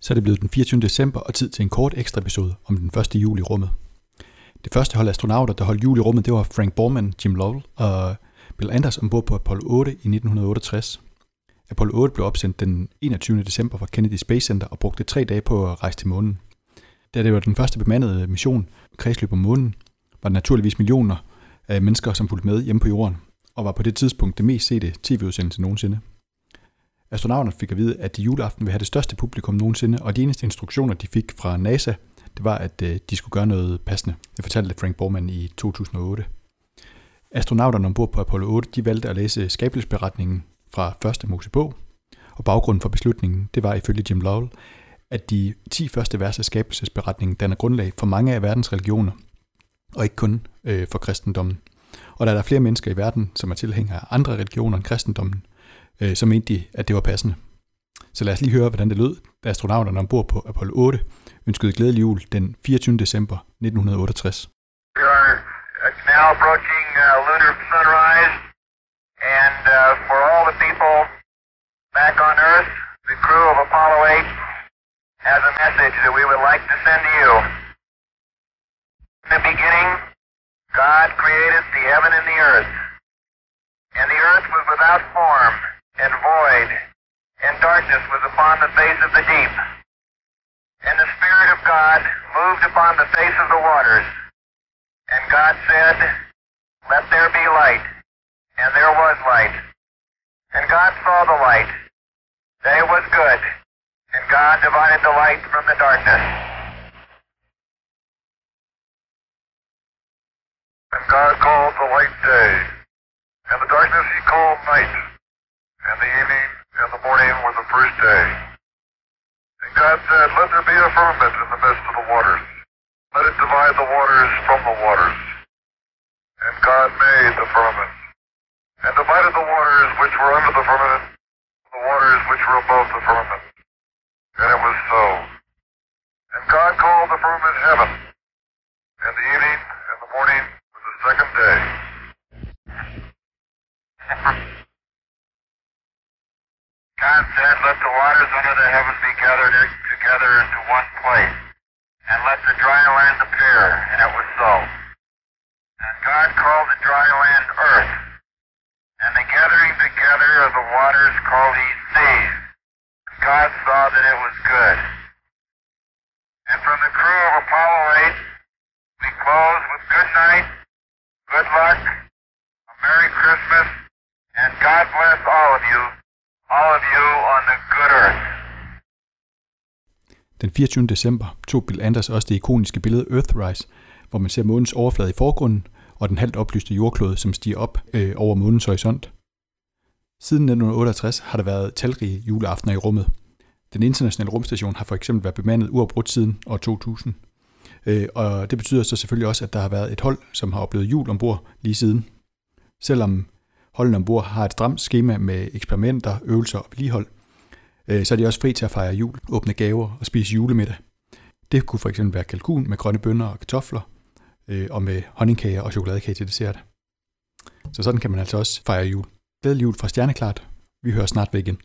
Så er det blevet den 24. december og tid til en kort ekstra episode om den første jul i rummet. Det første hold astronauter, der holdt jul i rummet, det var Frank Borman, Jim Lovell og Bill Anders ombord på Apollo 8 i 1968. Apollo 8 blev opsendt den 21. december fra Kennedy Space Center og brugte tre dage på at rejse til månen. Da det var den første bemandede mission, kredsløb om månen, var der naturligvis millioner af mennesker, som fulgte med hjemme på jorden, og var på det tidspunkt det mest sete tv-udsendelse nogensinde. Astronauterne fik at vide, at de juleaften ville have det største publikum nogensinde, og de eneste instruktioner, de fik fra NASA, det var, at øh, de skulle gøre noget passende. Det fortalte Frank Borman i 2008. Astronauterne ombord på Apollo 8, de valgte at læse skabelsesberetningen fra første Mosebog, og baggrunden for beslutningen, det var ifølge Jim Lovell, at de 10 første vers af skabelsesberetningen danner grundlag for mange af verdens religioner, og ikke kun øh, for kristendommen. Og da der er flere mennesker i verden, som er tilhængere af andre religioner end kristendommen, øh, så mente de, at det var passende. Så lad os lige høre, hvordan det lød, da astronauterne ombord på Apollo 8 ønskede glædelig jul den 24. december 1968. We are uh, now approaching uh, lunar sunrise, and uh, for all the people back on Earth, the crew of Apollo 8 has a message that we would like to send to you. In the beginning, God created the heaven and the earth, and the earth was without form and void, and darkness was upon the face of the deep. And the Spirit of God moved upon the face of the waters. And God said, Let there be light. And there was light. And God saw the light, that it was good. And God divided the light from the darkness. And God called the light day, and the darkness he called night, and the evening and the morning were the first day. And God said, Let there be a firmament in the midst of the waters. Let it divide the waters from the waters. And God made the firmament, and divided the waters which were under the firmament from the waters which were above the firmament. And it was so. And God called the firmament heaven, and the evening and the morning was the second day. God said, Let the waters under the heaven be gathered together into one place, and let the dry land appear. And it was so. And God called the dry land earth, and the gathering together of the waters called he seas. God saw that it was good. And from the crew of Apollo 8, we close with good night, good luck, a Merry Christmas, and God bless all of you, all of you on the good earth. Den 24. december tog Bill Anders også det ikoniske billede Earthrise, hvor man ser månens overflade i forgrunden og den halvt oplyste jordklode, som stiger op øh, over månens horisont. Siden 1968 har der været talrige juleaftener i rummet. Den internationale rumstation har for eksempel været bemandet uafbrudt siden år 2000. Øh, og det betyder så selvfølgelig også, at der har været et hold, som har oplevet jul ombord lige siden. Selvom holdene ombord har et stramt schema med eksperimenter, øvelser og vedligehold, Øh, så er de også fri til at fejre jul, åbne gaver og spise julemiddag. Det kunne for eksempel være kalkun med grønne bønner og kartofler, øh, og med honningkager og chokoladekage til dessert. Så sådan kan man altså også fejre jul. Glædelig jul fra Stjerneklart. Vi hører snart ved igen.